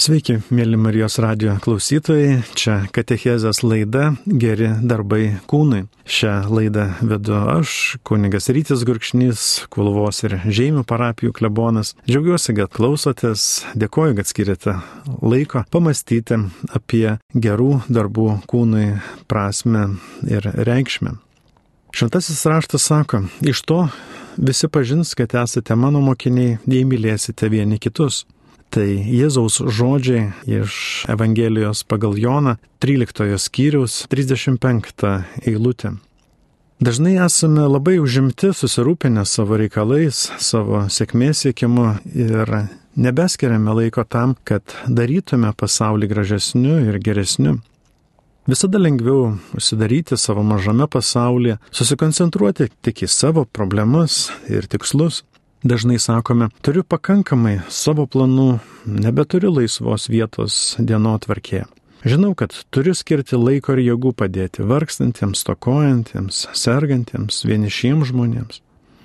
Sveiki, mėly Marijos radio klausytojai. Čia Katechezės laida Geri darbai kūnui. Šią laidą vedu aš, kunigas Rytis Gurkšnys, Kulvos ir Žemių parapijų klebonas. Džiaugiuosi, kad klausotės, dėkoju, kad skiriate laiko pamastyti apie gerų darbų kūnui prasme ir reikšmę. Šventasis raštas sako, iš to visi pažins, kad esate mano mokiniai, jei mylėsite vieni kitus. Tai Jėzaus žodžiai iš Evangelijos pagal Joną 13 skyriaus 35 eilutė. Dažnai esame labai užimti, susirūpinę savo reikalais, savo sėkmės siekimu ir nebeskiriame laiko tam, kad darytume pasaulį gražesniu ir geresniu. Visada lengviau užsidaryti savo mažame pasaulyje, susikoncentruoti tik į savo problemas ir tikslus. Dažnai sakome, turiu pakankamai savo planų, nebeturiu laisvos vietos dienotvarkėje. Žinau, kad turiu skirti laiko ir jėgų padėti vargstantiems, stokojantiems, sergantiems, vienišiems žmonėms.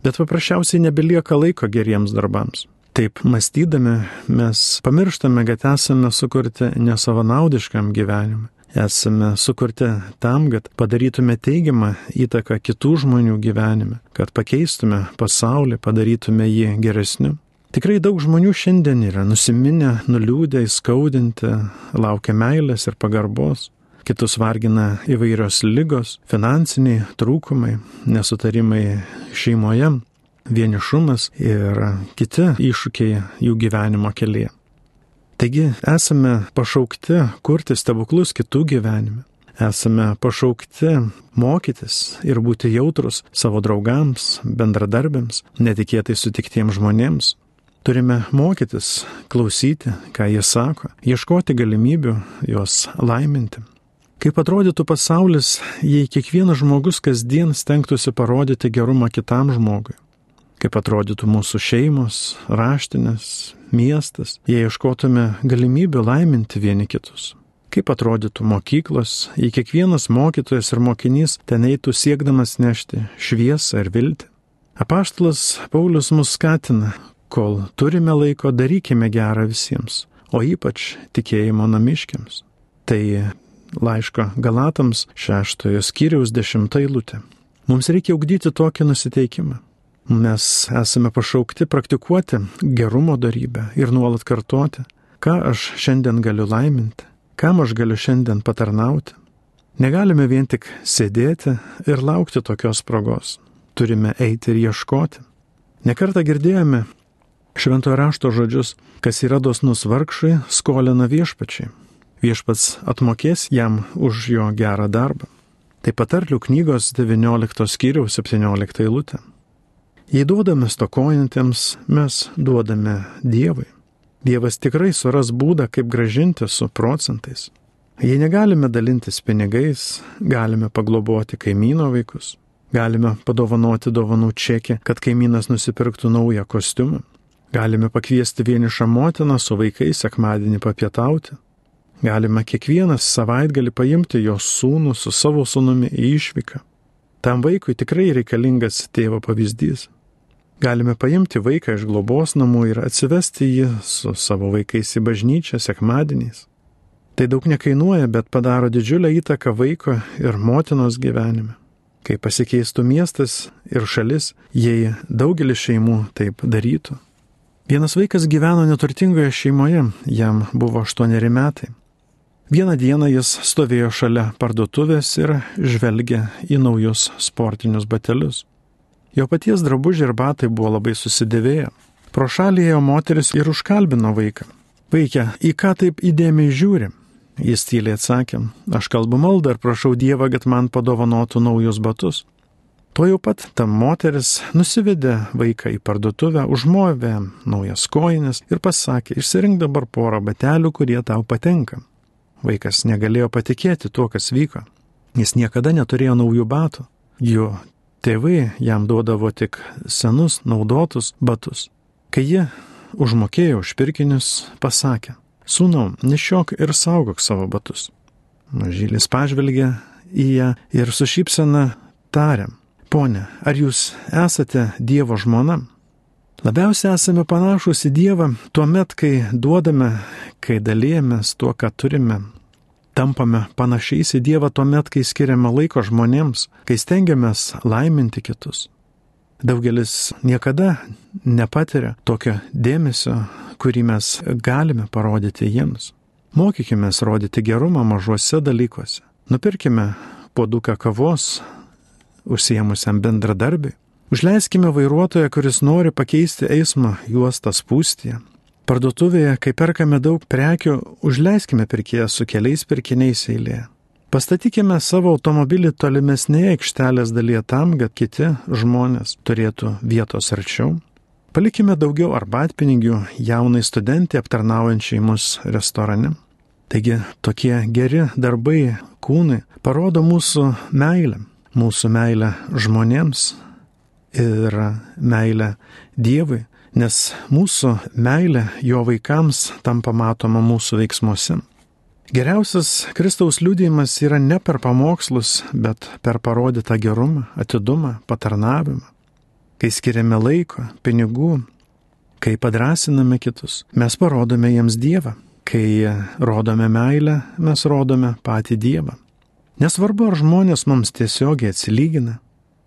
Bet paprasčiausiai nebelieka laiko geriems darbams. Taip mąstydami mes pamirštame, kad esame sukurti nesavanaudiškam gyvenimui esame sukurti tam, kad padarytume teigiamą įtaką kitų žmonių gyvenime, kad pakeistume pasaulį, padarytume jį geresniu. Tikrai daug žmonių šiandien yra nusiminę, nuliūdę, įskaudinti, laukia meilės ir pagarbos. Kitus vargina įvairios lygos, finansiniai trūkumai, nesutarimai šeimoje, vienišumas ir kiti iššūkiai jų gyvenimo kelyje. Taigi esame pašaukti kurti stebuklus kitų gyvenime. Esame pašaukti mokytis ir būti jautrus savo draugams, bendradarbiams, netikėtai sutiktiems žmonėms. Turime mokytis, klausyti, ką jie sako, ieškoti galimybių juos laiminti. Kaip atrodytų pasaulis, jei kiekvienas žmogus kasdien stengtųsi parodyti gerumą kitam žmogui? Kaip atrodytų mūsų šeimos, raštinės, miestas, jei ieškotume galimybių laiminti vieni kitus. Kaip atrodytų mokyklos, jei kiekvienas mokytojas ir mokinys ten eitų siekdamas nešti šviesą ir viltį. Apaštalas Paulius mus skatina, kol turime laiko darykime gerą visiems, o ypač tikėjimo namiškiams. Tai laiško Galatams šeštojo skyriaus dešimta eilutė. Mums reikia ugdyti tokį nusiteikimą. Mes esame pašaukti praktikuoti gerumo darybę ir nuolat kartoti, ką aš šiandien galiu laiminti, kam aš galiu šiandien patarnauti. Negalime vien tik sėdėti ir laukti tokios progos. Turime eiti ir ieškoti. Nekartą girdėjome šventojo rašto žodžius, kas yra dosnus vargšui, skolina viešpačiai. Viešpats atmokės jam už jo gerą darbą. Tai patarlių knygos 19 skyriaus 17 eilutė. Jei duodame stokojantiems, mes duodame Dievui. Dievas tikrai suras būdą, kaip gražinti su procentais. Jei negalime dalintis pinigais, galime pagloboti kaimyno vaikus, galime padovanoti dovanų čekį, kad kaimynas nusipirktų naują kostiumą, galime pakviesti vienišą motiną su vaikais sekmadienį papietauti, galime kiekvienas savaitgalį paimti jos sūnų su savo sūnumi į išvyką. Tam vaikui tikrai reikalingas tėvo pavyzdys. Galime paimti vaiką iš globos namų ir atsivesti jį su savo vaikais į bažnyčią sekmadieniais. Tai daug nekainuoja, bet padaro didžiulę įtaką vaiko ir motinos gyvenime. Kai pasikeistų miestas ir šalis, jei daugelis šeimų taip darytų. Vienas vaikas gyveno neturtingoje šeimoje, jam buvo aštuoneri metai. Vieną dieną jis stovėjo šalia parduotuvės ir žvelgė į naujus sportinius batelius. Jo paties drabužiai ir batai buvo labai susidėvėję. Pro šalį ėjo moteris ir užkalbino vaiką. Vaikė, į ką taip įdėmiai žiūri? Jis tyliai atsakė, aš kalbu maldą ir prašau Dievą, kad man padovanotų naujus batus. Tuo jau pat ta moteris nusivedė vaiką į parduotuvę, užmovė naujas kojinis ir pasakė, išsirink dabar porą batelių, kurie tau patinka. Vaikas negalėjo patikėti tuo, kas vyko. Jis niekada neturėjo naujų batų. Jo Tėvai jam duodavo tik senus, naudotus batus. Kai jie užmokėjo už pirkinius, pasakė, sūnau, nešiok ir saugok savo batus. Mažylis pažvelgė į ją ir su šypsena tarė, ponė, ar jūs esate Dievo žmona? Labiausiai esame panašus į Dievą tuo met, kai duodame, kai dalyjamės tuo, ką turime. Tampame panašiais į Dievą tuo met, kai skiriame laiko žmonėms, kai stengiamės laiminti kitus. Daugelis niekada nepatiria tokio dėmesio, kurį mes galime parodyti jiems. Mokykime rodyti gerumą mažuose dalykuose. Nupirkime poduką kavos užsiemusiam bendradarbiui. Užleiskime vairuotoją, kuris nori pakeisti eismo juostą spūstyje. Parduotuvėje, kai perkame daug prekių, užleiskime pirkėją su keliais pirkiniais eilėje. Pastatykime savo automobilį tolimesnėje aikštelės dalyje tam, kad kiti žmonės turėtų vietos arčiau. Palikime daugiau arbatpinigių jaunai studentai aptarnaujančiai mus restorane. Taigi tokie geri darbai kūnai parodo mūsų meilę, mūsų meilę žmonėms ir meilę Dievui, nes mūsų meilė jo vaikams tampa matoma mūsų veiksmuose. Geriausias Kristaus liūdėjimas yra ne per pamokslus, bet per parodytą gerumą, atidumą, patarnavimą. Kai skiriame laiko, pinigų, kai padrasiname kitus, mes parodome jiems Dievą. Kai rodome meilę, mes rodome patį Dievą. Nesvarbu, ar žmonės mums tiesiogiai atsilygina.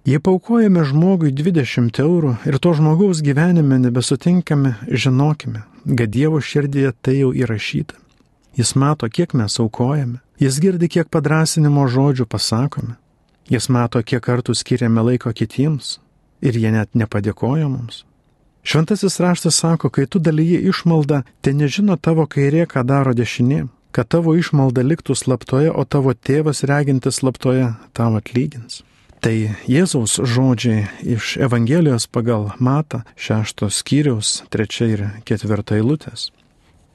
Jei paukojame žmogui 20 eurų ir to žmogaus gyvenime nebesutinkame, žinokime, kad Dievo širdėje tai jau įrašyta. Jis mato, kiek mes aukojame. Jis girdi, kiek padrasinimo žodžių pasakome. Jis mato, kiek kartų skiriame laiko kitiems ir jie net nepadėkoja mums. Šventasis raštas sako, kai tu dalyji išmaldą, te nežino tavo kairė, ką daro dešinė, kad tavo išmalda liktų slaptoje, o tavo tėvas regintis slaptoje tau atlygins. Tai Jėzaus žodžiai iš Evangelijos pagal Mata šeštos skyriaus trečia ir ketvirta eilutės.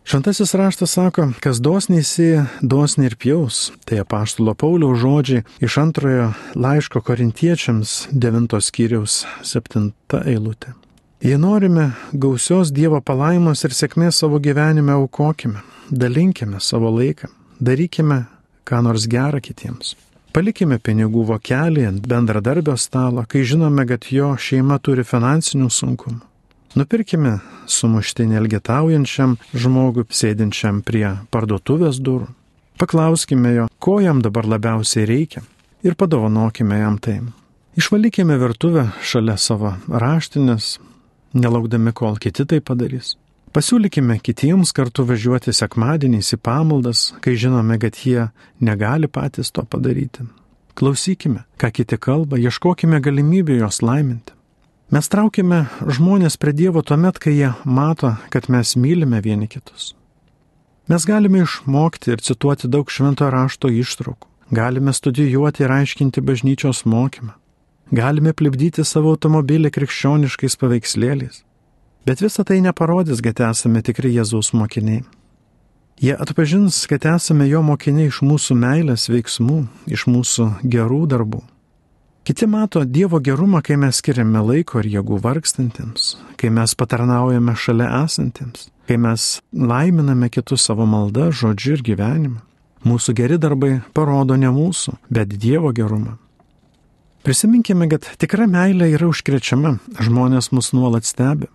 Šventasis raštas sako, kas dosniai sėja, dosniai ir pjaus. Tai apaštalo Pauliaus žodžiai iš antrojo laiško korintiečiams devintos skyriaus septinta eilutė. Jei norime gausios Dievo palaimos ir sėkmės savo gyvenime, aukokime, dalinkime savo laiką, darykime ką nors gerą kitiems. Palikime pinigų vokelį ant bendradarbio stalo, kai žinome, kad jo šeima turi finansinių sunkumų. Nupirkime sumuštinį elgetaujančiam žmogui, sėdinčiam prie parduotuvės durų. Paklauskime jo, ko jam dabar labiausiai reikia ir padovanokime jam tai. Išvalykime virtuvę šalia savo raštinės, nelaukdami, kol kiti tai padarys. Pasiūlykime kitiems kartu važiuoti sekmadieniais į pamaldas, kai žinome, kad jie negali patys to padaryti. Klausykime, ką kiti kalba, ieškokime galimybę juos laiminti. Mes traukiame žmonės prie Dievo tuomet, kai jie mato, kad mes mylime vieni kitus. Mes galime išmokti ir cituoti daug švento rašto ištraukų, galime studijuoti ir aiškinti bažnyčios mokymą, galime plibdyti savo automobilį krikščioniškais paveikslėliais. Bet visa tai neparodys, kad esame tikri Jėzaus mokiniai. Jie atpažins, kad esame jo mokiniai iš mūsų meilės veiksmų, iš mūsų gerų darbų. Kiti mato Dievo gerumą, kai mes skiriame laiko ir jėgų vargstantiems, kai mes patarnaujame šalia esantiems, kai mes laiminame kitus savo maldą, žodžiu ir gyvenimu. Mūsų geri darbai parodo ne mūsų, bet Dievo gerumą. Prisiminkime, kad tikra meilė yra užkrečiama, žmonės mus nuolat stebi.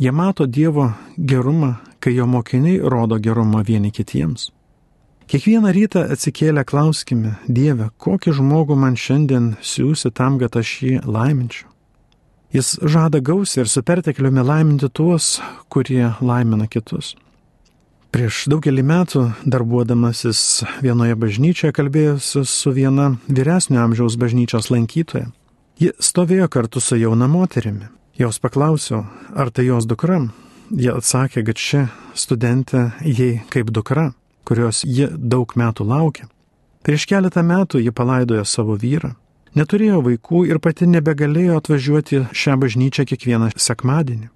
Jie mato Dievo gerumą, kai jo mokiniai rodo gerumą vieni kitiems. Kiekvieną rytą atsikėlę klauskime, Dieve, kokį žmogų man šiandien siūsi tam, kad aš jį laiminčiau. Jis žada gausiai ir su pertekliumi laiminti tuos, kurie laimina kitus. Prieš daugelį metų, darbuodamasis vienoje bažnyčioje, kalbėjusi su viena vyresnio amžiaus bažnyčios lankytoja. Ji stovėjo kartu su jauna moterimi. Jos paklausiau, ar tai jos dukra. Jie atsakė, kad ši studentė jai kaip dukra kurios ji daug metų laukia. Prieš keletą metų ji palaidojo savo vyrą, neturėjo vaikų ir pati nebegalėjo atvažiuoti šią bažnyčią kiekvieną sekmadienį.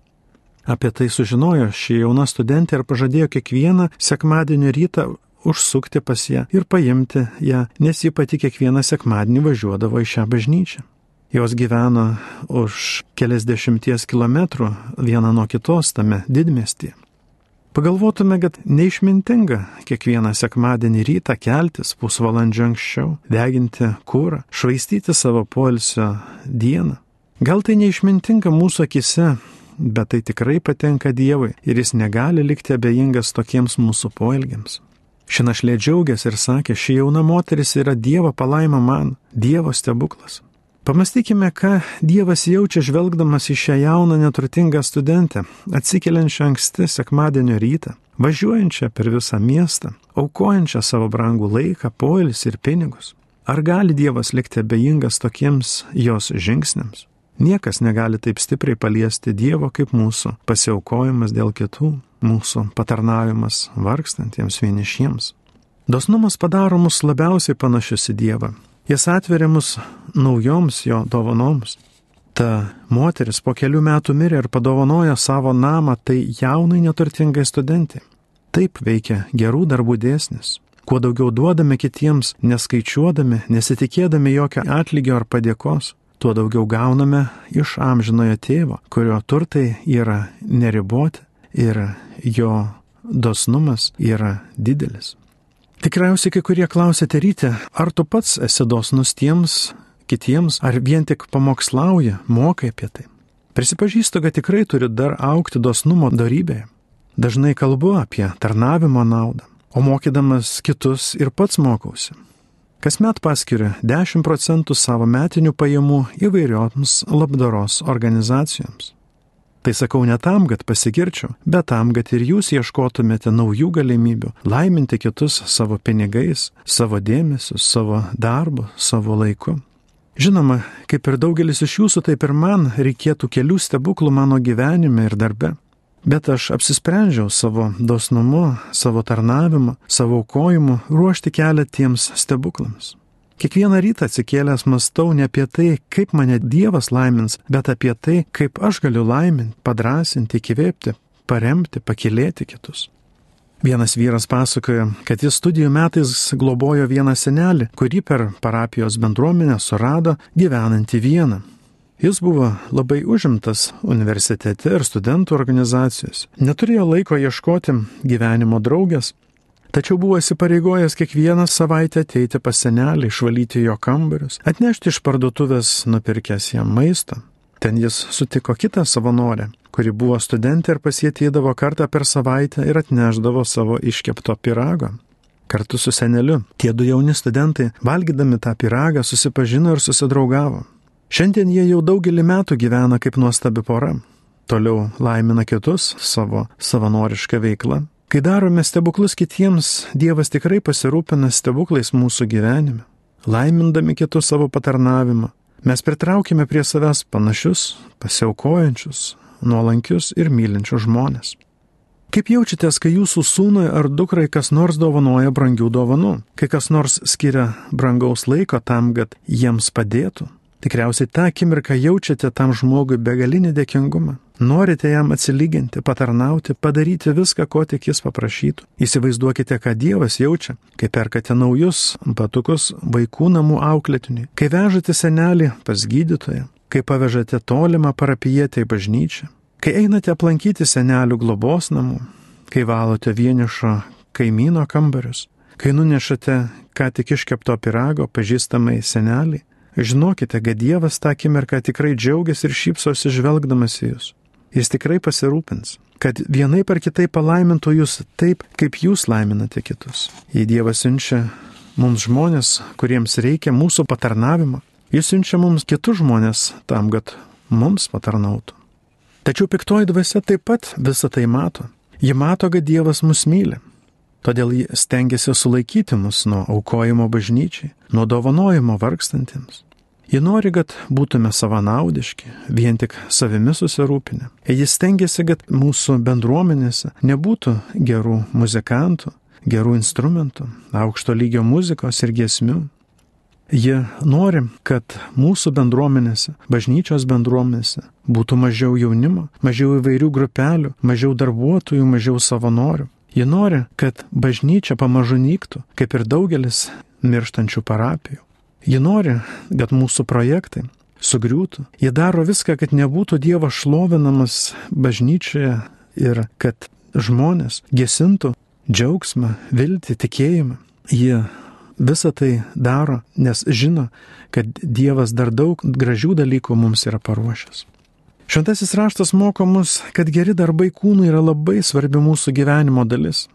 Apie tai sužinojo ši jauna studentė ir pažadėjo kiekvieną sekmadienio rytą užsukti pas ją ir paimti ją, nes ji pati kiekvieną sekmadienį važiuodavo į šią bažnyčią. Jos gyveno už keliasdešimties kilometrų viena nuo kitos tame didmestyje. Pagalvotume, kad neišmintinga kiekvieną sekmadienį rytą keltis pusvalandžio anksčiau, deginti kūrą, švaistyti savo polsio dieną. Gal tai neišmintinga mūsų akise bet tai tikrai patenka Dievui ir jis negali likti abejingas tokiems mūsų poelgiams. Ši našlė džiaugiasi ir sakė, ši jauna moteris yra Dievo palaima man, Dievo stebuklas. Pamastykime, ką Dievas jaučia žvelgdamas į šią jauną neturtingą studentę, atsikeliančią anksti sekmadienio rytą, važiuojančią per visą miestą, aukojančią savo brangų laiką, poilis ir pinigus. Ar gali Dievas likti abejingas tokiems jos žingsniams? Niekas negali taip stipriai paliesti Dievo kaip mūsų pasiaukojimas dėl kitų, mūsų patarnavimas vargstantiems vienišiems. Dosnumas padaro mus labiausiai panašius į Dievą. Jis atveria mus naujoms jo dovanoms. Ta moteris po kelių metų mirė ir padovanojo savo namą tai jaunai neturtingai studentai. Taip veikia gerų darbų dėsnis. Kuo daugiau duodame kitiems, neskaičiuodami, nesitikėdami jokio atlygio ar padėkos, tuo daugiau gauname iš amžinojo tėvo, kurio turtai yra neriboti ir jo dosnumas yra didelis. Tikriausiai kai kurie klausėte ryte, ar tu pats esi dosnus tiems, kitiems, ar vien tik pamokslauji, mokai apie tai. Prisipažįstu, kad tikrai turiu dar aukti dosnumo darybėje. Dažnai kalbu apie tarnavimo naudą o mokydamas kitus ir pats mokausi. Kasmet paskiriu 10 procentų savo metinių pajamų įvairioms labdaros organizacijoms. Tai sakau ne tam, kad pasigirčiau, bet tam, kad ir jūs ieškotumėte naujų galimybių laiminti kitus savo pinigais, savo dėmesiu, savo darbu, savo laiku. Žinoma, kaip ir daugelis iš jūsų, taip ir man reikėtų kelių stebuklų mano gyvenime ir darbe. Bet aš apsisprendžiau savo dosnumu, savo tarnavimu, savo aukojimu ruošti kelią tiems stebuklams. Kiekvieną rytą atsikėlęs mastau ne apie tai, kaip mane Dievas laimins, bet apie tai, kaip aš galiu laiminti, padrasinti, įkvėpti, paremti, pakilėti kitus. Vienas vyras pasakoja, kad jis studijų metais globojo vieną senelį, kurį per parapijos bendruomenę surado gyvenantį vieną. Jis buvo labai užimtas universitete ir studentų organizacijos, neturėjo laiko ieškoti gyvenimo draugės, tačiau buvo įsipareigojęs kiekvieną savaitę ateiti pas senelį, išvalyti jo kambarius, atnešti iš parduotuvės nupirkęs jam maistą. Ten jis sutiko kitą savanorę, kuri buvo studentė ir pasietydavo kartą per savaitę ir atneždavo savo iškepto pirago. Kartu su seneliu tie du jauni studentai, valgydami tą piragą, susipažino ir susidraugavo. Šiandien jie jau daugelį metų gyvena kaip nuostabi pora. Toliau laimina kitus savo savanorišką veiklą. Kai darome stebuklus kitiems, Dievas tikrai pasirūpina stebuklais mūsų gyvenime. Laimindami kitus savo patarnavimą, mes pritraukime prie savęs panašius, pasiaukojančius, nuolankius ir mylinčius žmonės. Kaip jaučiatės, kai jūsų sūnui ar dukrai kas nors dovanoja brangių dovanų, kai kas nors skiria brangaus laiko tam, kad jiems padėtų? Tikriausiai tą akimirką jaučiate tam žmogui begalinį dėkingumą. Norite jam atsilyginti, patarnauti, padaryti viską, ko tik jis paprašytų. Įsivaizduokite, ką Dievas jaučia, kai perkate naujus batukus vaikų namų auklėtiniui, kai vežate senelį pas gydytoją, kai pavežate tolimą parapijietę į bažnyčią, kai einate aplankyti senelių globos namų, kai valote vienišo kaimyno kambarius, kai nunešate ką tik iškepto pirago pažįstamai seneliai Žinokite, kad Dievas tą akimirką tikrai džiaugiasi ir šypsosi žvelgdamas į jūs. Jis tikrai pasirūpins, kad vienai par kitai palaimintų jūs taip, kaip jūs laiminate kitus. Jei Dievas siunčia mums žmonės, kuriems reikia mūsų patarnavimo, jis siunčia mums kitus žmonės tam, kad mums patarnautų. Tačiau piktoji dvasia taip pat visą tai mato. Ji mato, kad Dievas mus myli. Todėl ji stengiasi sulaikyti mus nuo aukojimo bažnyčiai, nuo dovanojimo vargstantiems. Ji nori, kad būtume savanaudiški, vien tik savimi susirūpinę. Jis stengiasi, kad mūsų bendruomenėse nebūtų gerų muzikantų, gerų instrumentų, aukšto lygio muzikos ir giesmių. Ji nori, kad mūsų bendruomenėse, bažnyčios bendruomenėse būtų mažiau jaunimo, mažiau įvairių grupelių, mažiau darbuotojų, mažiau savanorių. Ji nori, kad bažnyčia pamažu nyktų, kaip ir daugelis mirštančių parapijų. Ji nori, kad mūsų projektai sugriūtų. Jie daro viską, kad nebūtų Dievas šlovinamas bažnyčioje ir kad žmonės gesintų džiaugsmą, viltį, tikėjimą. Jie visą tai daro, nes žino, kad Dievas dar daug gražių dalykų mums yra paruošęs. Šventasis raštas moko mus, kad geri darbai kūnui yra labai svarbi mūsų gyvenimo dalis.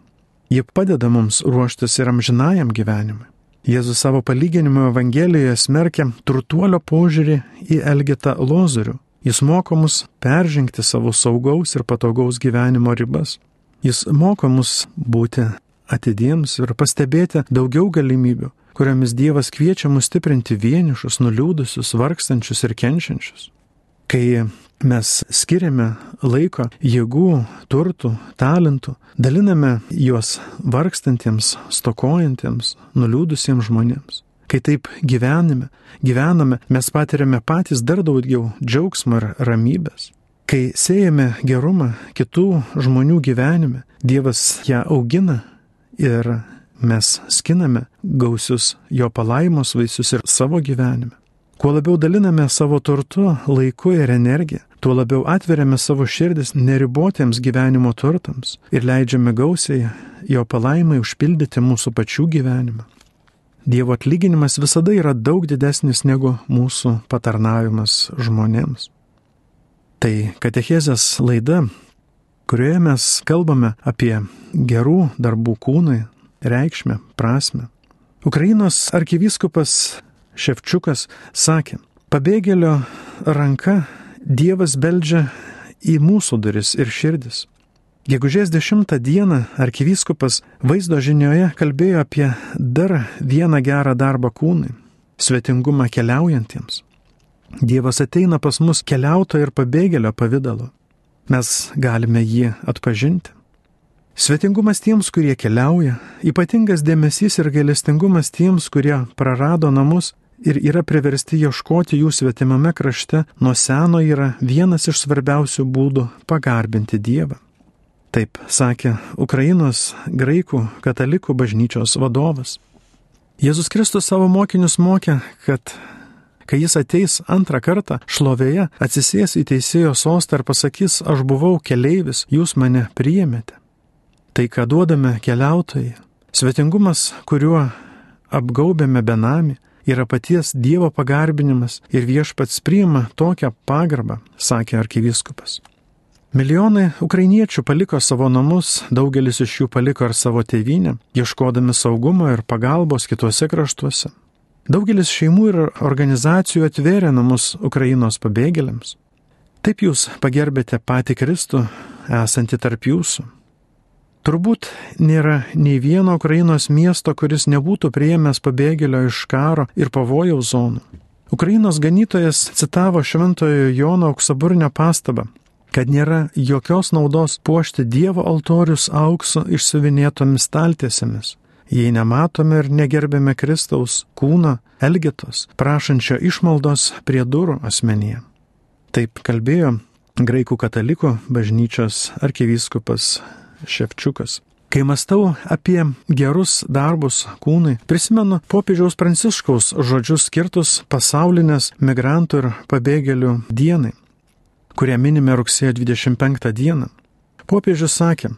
Jie padeda mums ruoštis ir amžinajam gyvenimui. Jėzus savo palyginimo Evangelijoje smerkia turtuolio požiūrį į Elgetą Lozorių. Jis moko mus peržengti savo saugaus ir patogaus gyvenimo ribas. Jis moko mus būti atidiems ir pastebėti daugiau galimybių, kuriomis Dievas kviečia mus stiprinti vienišus, nuliūdusius, vargstančius ir kenčiančius. Kai mes skiriame laiko, jėgų, turtų, talentų, daliname juos vargstantiems, stokojantiems, nuliūdusiems žmonėms. Kai taip gyvenime, gyvename, mes patiriame patys dar daugiau džiaugsmo ir ramybės. Kai siejame gerumą kitų žmonių gyvenime, Dievas ją augina ir mes skiname gausius jo palaimos vaisius ir savo gyvenime. Kuo labiau daliname savo turtu, laiku ir energiją, tuo labiau atveriame savo širdis neribotiems gyvenimo turtams ir leidžiame gausiai jo palaimai užpildyti mūsų pačių gyvenimą. Dievo atlyginimas visada yra daug didesnis negu mūsų patarnavimas žmonėms. Tai katechezės laida, kurioje mes kalbame apie gerų darbų kūnai, reikšmę, prasme. Ukrainos arkivyskupas Ševčiukas sakė, pabėgėlio ranka Dievas beldžia į mūsų duris ir širdis. Gegužės 10 dieną arkivyskupas vaizdo žinioje kalbėjo apie dar vieną gerą darbą kūnui - svetingumą keliaujantiems. Dievas ateina pas mus keliautojo ir pabėgėlio pavydalu. Mes galime jį atpažinti. Svetingumas tiems, kurie keliauja, ypatingas dėmesys ir gailestingumas tiems, kurie prarado namus ir yra priversti ieškoti jų svetimame krašte, nuo seno yra vienas iš svarbiausių būdų pagarbinti Dievą. Taip sakė Ukrainos graikų katalikų bažnyčios vadovas. Jėzus Kristus savo mokinius mokė, kad kai jis ateis antrą kartą šlovėje, atsisės į teisėjo sostą ir pasakys, aš buvau keleivis, jūs mane priėmėte. Tai, ką duodame keliautojai, svetingumas, kuriuo apgaubėme benami, yra paties Dievo pagarbinimas ir viešpats priima tokią pagarbą, sakė arkivyskupas. Milijonai ukrainiečių paliko savo namus, daugelis iš jų paliko ir savo tėvynę, ieškodami saugumo ir pagalbos kituose kraštuose. Daugelis šeimų ir organizacijų atvėrė namus Ukrainos pabėgėliams. Taip jūs pagerbėte patį Kristų, esantį tarp jūsų. Turbūt nėra nei vieno Ukrainos miesto, kuris nebūtų prieėmęs pabėgėlio iš karo ir pavojaus zonų. Ukrainos ganytojas citavo šventojo Jono auksaburnio pastabą, kad nėra jokios naudos puošti Dievo altorius aukso išsiuvinėtomis staltiesėmis, jei nematome ir negerbėme Kristaus kūno, elgetos, prašančio išmaldos prie durų asmenyje. Taip kalbėjo graikų katalikų bažnyčios arkivyskupas Ševčiukas. Kai mastau apie gerus darbus kūnui, prisimenu popiežiaus pranciškaus žodžius skirtus pasaulinės migrantų ir pabėgėlių dienai, kurią minime rugsėjo 25 dieną. Popiežius sakė,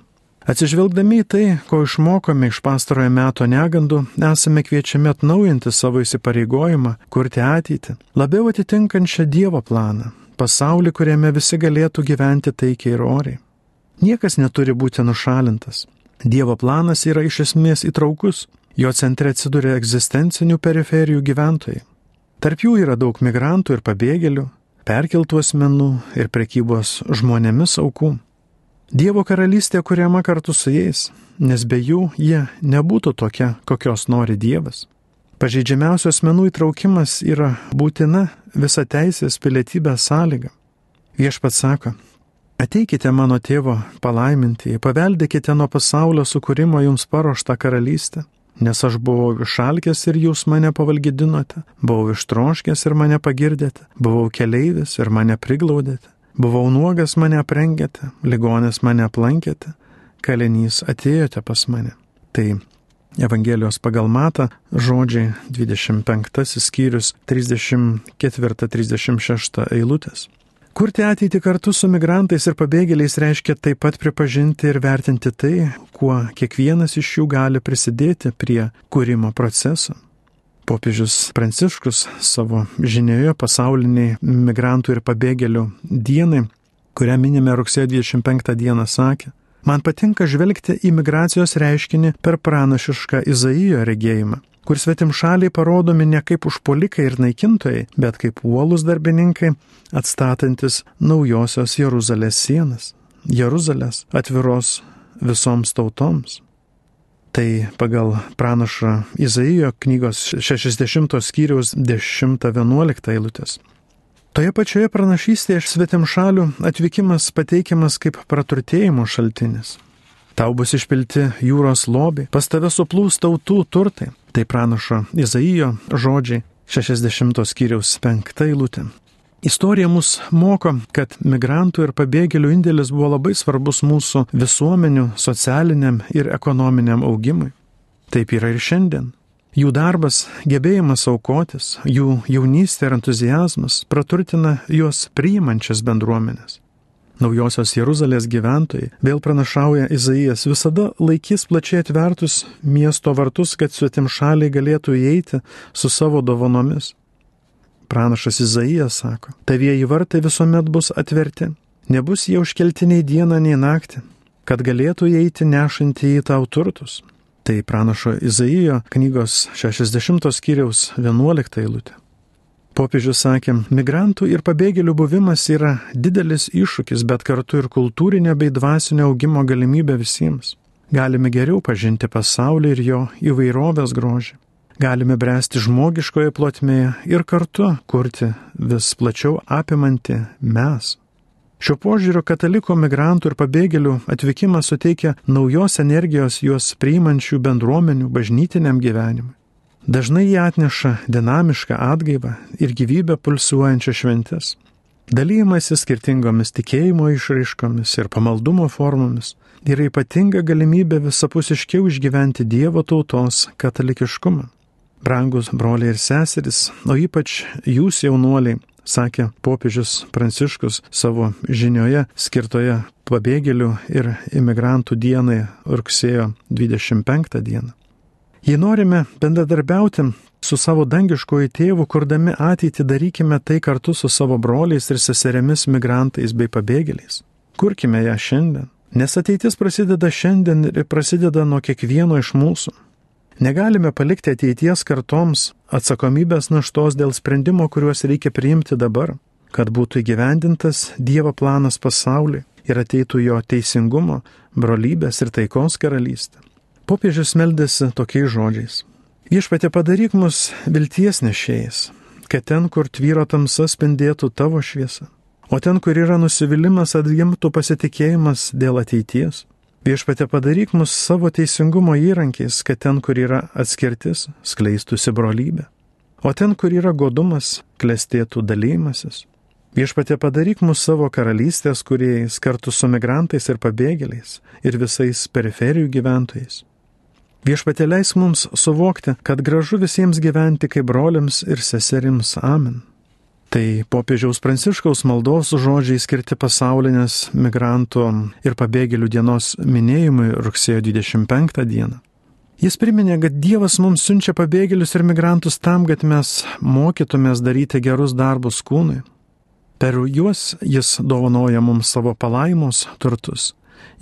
Atsižvelgdami į tai, ko išmokome iš pastarojo meto negandų, esame kviečiami atnaujinti savo įsipareigojimą, kurti ateitį, labiau atitinkančią Dievo planą, pasaulį, kuriame visi galėtų gyventi taikiai ir oriai. Niekas neturi būti nušalintas. Dievo planas yra iš esmės įtraukus, jo centre atsiduria egzistencinių periferijų gyventojai. Tarp jų yra daug migrantų ir pabėgėlių, perkeltų asmenų ir prekybos žmonėmis aukų. Dievo karalystė kuriama kartu su jais, nes be jų jie nebūtų tokia, kokios nori Dievas. Pažeidžiamiausių asmenų įtraukimas yra būtina visa teisės pilietybės sąlyga. Viešpats sako, Ateikite mano tėvo palaiminti, paveldėkite nuo pasaulio sukūrimo jums paruoštą karalystę, nes aš buvau išalkęs ir jūs mane pavalgydinote, buvau ištroškęs ir mane pagirdėte, buvau keleivis ir mane priglaudėte, buvau nuogas mane aprengėte, ligonės mane aplankėte, kalinys atėjote pas mane. Tai Evangelijos pagal matą žodžiai 25 skyrius 34-36 eilutės. Kurti ateitį kartu su migrantais ir pabėgėliais reiškia taip pat pripažinti ir vertinti tai, kuo kiekvienas iš jų gali prisidėti prie kūrimo proceso. Popiežius Pranciškus savo žinioje pasauliniai migrantų ir pabėgėlių dienai, kurią minime rugsėjo 25 dieną, sakė, man patinka žvelgti į migracijos reiškinį per pranašišką Izaijo regėjimą kur svetim šaliai parodomi ne kaip užpolikai ir naikintojai, bet kaip uolus darbininkai, atstatantis naujosios Jeruzalės sienas. Jeruzalės atviros visoms tautoms. Tai pagal pranašą Izaijo knygos 60 skyriaus 10-11 eilutės. Toje pačioje pranašystėje svetim šalių atvykimas pateikiamas kaip praturtėjimo šaltinis. Tau bus išpilti jūros lobiai, pas tave suplūs tautų turtai. Tai pranašo Izaijo žodžiai 60 skyriaus 5 eilutė. Istorija mus moko, kad migrantų ir pabėgėlių indėlis buvo labai svarbus mūsų visuomenių, socialiniam ir ekonominiam augimui. Taip yra ir šiandien. Jų darbas, gebėjimas aukotis, jų jaunystė ir entuzijazmas praturtina juos priimančias bendruomenės. Naujosios Jeruzalės gyventojai, vėl pranašauja Izaijas, visada laikys plačiai atvertus miesto vartus, kad svetim šaliai galėtų įeiti su savo dovanomis. Pranašas Izaijas sako, tavieji vartai visuomet bus atverti, nebus jie užkelti nei dieną, nei naktį, kad galėtų įeiti nešantį į tau turtus. Tai pranašo Izaijo knygos 60 skyriaus 11 eilutė. Popiežius sakė, migrantų ir pabėgėlių buvimas yra didelis iššūkis, bet kartu ir kultūrinio bei dvasinio augimo galimybė visiems. Galime geriau pažinti pasaulį ir jo įvairovės grožį. Galime bręsti žmogiškoje plotmėje ir kartu kurti vis plačiau apimantį mes. Šiuo požiūriu kataliko migrantų ir pabėgėlių atvykimas suteikia naujos energijos juos priimančių bendruomenių bažnytiniam gyvenimui. Dažnai jie atneša dinamišką atgaivą ir gyvybę pulsuojančią šventes. Dalymasis skirtingomis tikėjimo išraiškomis ir pamaldumo formomis yra ypatinga galimybė visapusiškiau išgyventi Dievo tautos katalikiškumą. Brangus broliai ir seserys, o ypač jūs jaunuoliai, sakė popiežius Pranciškus savo žinioje skirtoje pabėgėlių ir imigrantų dienai rugsėjo 25 dieną. Jei norime bendradarbiauti su savo dangiškoju tėvu, kurdami ateitį, darykime tai kartu su savo broliais ir seserėmis migrantais bei pabėgėliais. Kurkime ją šiandien, nes ateitis prasideda šiandien ir prasideda nuo kiekvieno iš mūsų. Negalime palikti ateities kartoms atsakomybės naštos dėl sprendimo, kuriuos reikia priimti dabar, kad būtų įgyvendintas Dievo planas pasauliui ir ateitų jo teisingumo, brolybės ir taikos karalystė. Popiežius meldėsi tokiais žodžiais. Viešpatė padaryk mus vilties nešėjais, kad ten, kur tvyro tamsa, spindėtų tavo šviesa, o ten, kur yra nusivylimas, atgimtų pasitikėjimas dėl ateities. Viešpatė padaryk mus savo teisingumo įrankiais, kad ten, kur yra atskirtis, skleistųsi brolybė, o ten, kur yra godumas, klestėtų dalymasis. Viešpatė padaryk mus savo karalystės kuriejais kartu su migrantais ir pabėgėliais ir visais periferijų gyventojais. Viešpatė leisk mums suvokti, kad gražu visiems gyventi kaip broliams ir seserims. Amen. Tai popiežiaus pranciškaus maldos žodžiai skirti pasaulinės migrantų ir pabėgėlių dienos minėjimui rugsėjo 25 dieną. Jis priminė, kad Dievas mums siunčia pabėgėlius ir migrantus tam, kad mes mokytumės daryti gerus darbus kūnui. Per juos jis dovanoja mums savo palaimos turtus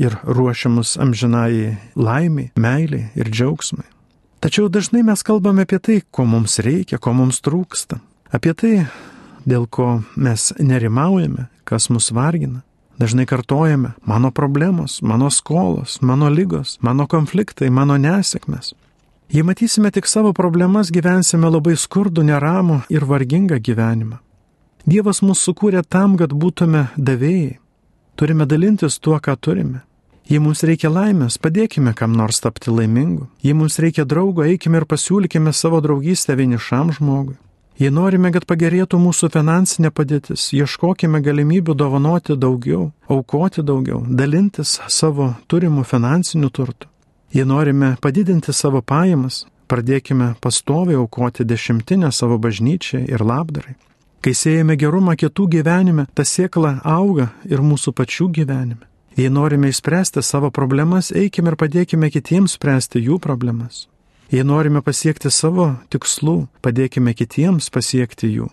ir ruošiamus amžinai laimiai, meiliai ir džiaugsmai. Tačiau dažnai mes kalbame apie tai, ko mums reikia, ko mums trūksta. Apie tai, dėl ko mes nerimaujame, kas mus vargina. Dažnai kartojame mano problemos, mano skolos, mano lygos, mano konfliktai, mano nesėkmės. Jei matysime tik savo problemas, gyvensime labai skurdų, neramų ir vargingą gyvenimą. Dievas mūsų sukūrė tam, kad būtume davėjai, Turime dalintis tuo, ką turime. Jei mums reikia laimės, padėkime kam nors tapti laimingu. Jei mums reikia draugo, eikime ir pasiūlykime savo draugystę vienišam žmogui. Jei norime, kad pagerėtų mūsų finansinė padėtis, ieškokime galimybių dovanoti daugiau, aukoti daugiau, dalintis savo turimų finansinių turtų. Jei norime padidinti savo pajamas, pradėkime pastoviai aukoti dešimtinę savo bažnyčiai ir labdarai. Kai siejame gerumą kitų gyvenime, ta sėkla auga ir mūsų pačių gyvenime. Jei norime išspręsti savo problemas, eikime ir padėkime kitiems spręsti jų problemas. Jei norime pasiekti savo tikslų, padėkime kitiems pasiekti jų.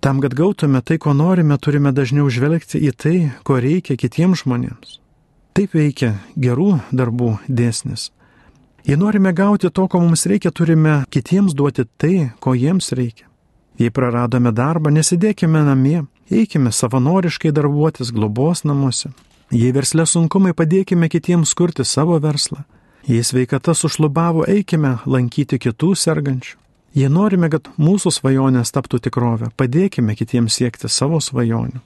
Tam, kad gautume tai, ko norime, turime dažniau žvelgti į tai, ko reikia kitiems žmonėms. Taip veikia gerų darbų dėsnis. Jei norime gauti to, ko mums reikia, turime kitiems duoti tai, ko jiems reikia. Jei praradome darbą, nesidėkime namie, eikime savanoriškai darbuotis globos namuose. Jei verslė sunkumai, padėkime kitiems kurti savo verslą. Jei sveikata sušlubavo, eikime lankyti kitų sergančių. Jei norime, kad mūsų svajonės taptų tikrovę, padėkime kitiems siekti savo svajonių.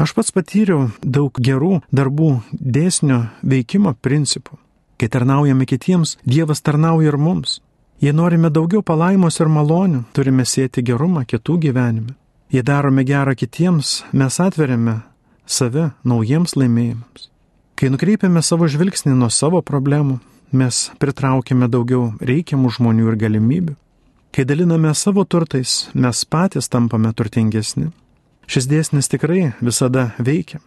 Aš pats patyriau daug gerų darbų dėsnio veikimo principų. Kai tarnaujame kitiems, Dievas tarnauja ir mums. Jei norime daugiau palaimos ir malonių, turime sėti gerumą kitų gyvenime. Jei darome gerą kitiems, mes atveriame save naujiems laimėjimams. Kai nukreipiame savo žvilgsnį nuo savo problemų, mes pritraukime daugiau reikiamų žmonių ir galimybių. Kai daliname savo turtais, mes patys tampame turtingesni. Šis dėsnis tikrai visada veikia.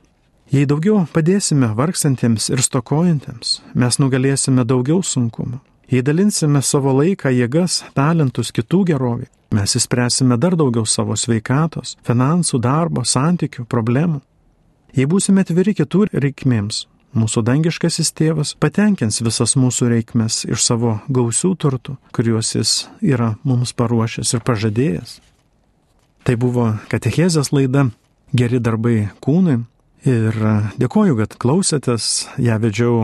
Jei daugiau padėsime vargsantiems ir stokojantiems, mes nugalėsime daugiau sunkumų. Jei dalinsime savo laiką, jėgas, talentus kitų gerovį, mes įspręsime dar daugiau savo sveikatos, finansų, darbo, santykių, problemų. Jei būsime atviri kitų reikmėms, Mūsų dangiškasis tėvas patenkins visas mūsų reikmes iš savo gausių turtų, kuriuos jis yra mums paruošęs ir pažadėjęs. Tai buvo Katechezės laida Geri darbai kūnui. Ir dėkoju, kad klausėtės, ją vedžiau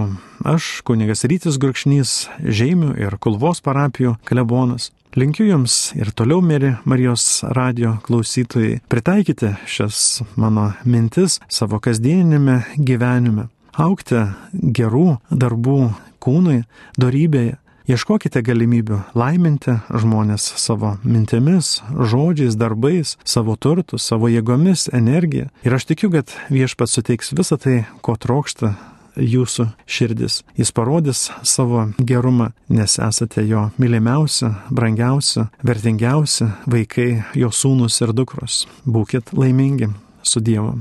aš, kunigas Rytis Gurkšnys, Žeimių ir Kulvos parapijų klebonas. Linkiu Jums ir toliau, mėly Marijos radio klausytojai, pritaikyti šias mano mintis savo kasdieninėme gyvenime aukti gerų darbų kūnui, darybėje. Ieškokite galimybių laiminti žmonės savo mintimis, žodžiais, darbais, savo turtų, savo jėgomis, energija. Ir aš tikiu, kad viešpats suteiks visą tai, ko trokšta jūsų širdis. Jis parodys savo gerumą, nes esate jo mylimiausi, brangiausi, vertingiausi vaikai, jo sūnus ir dukros. Būkit laimingi su Dievu.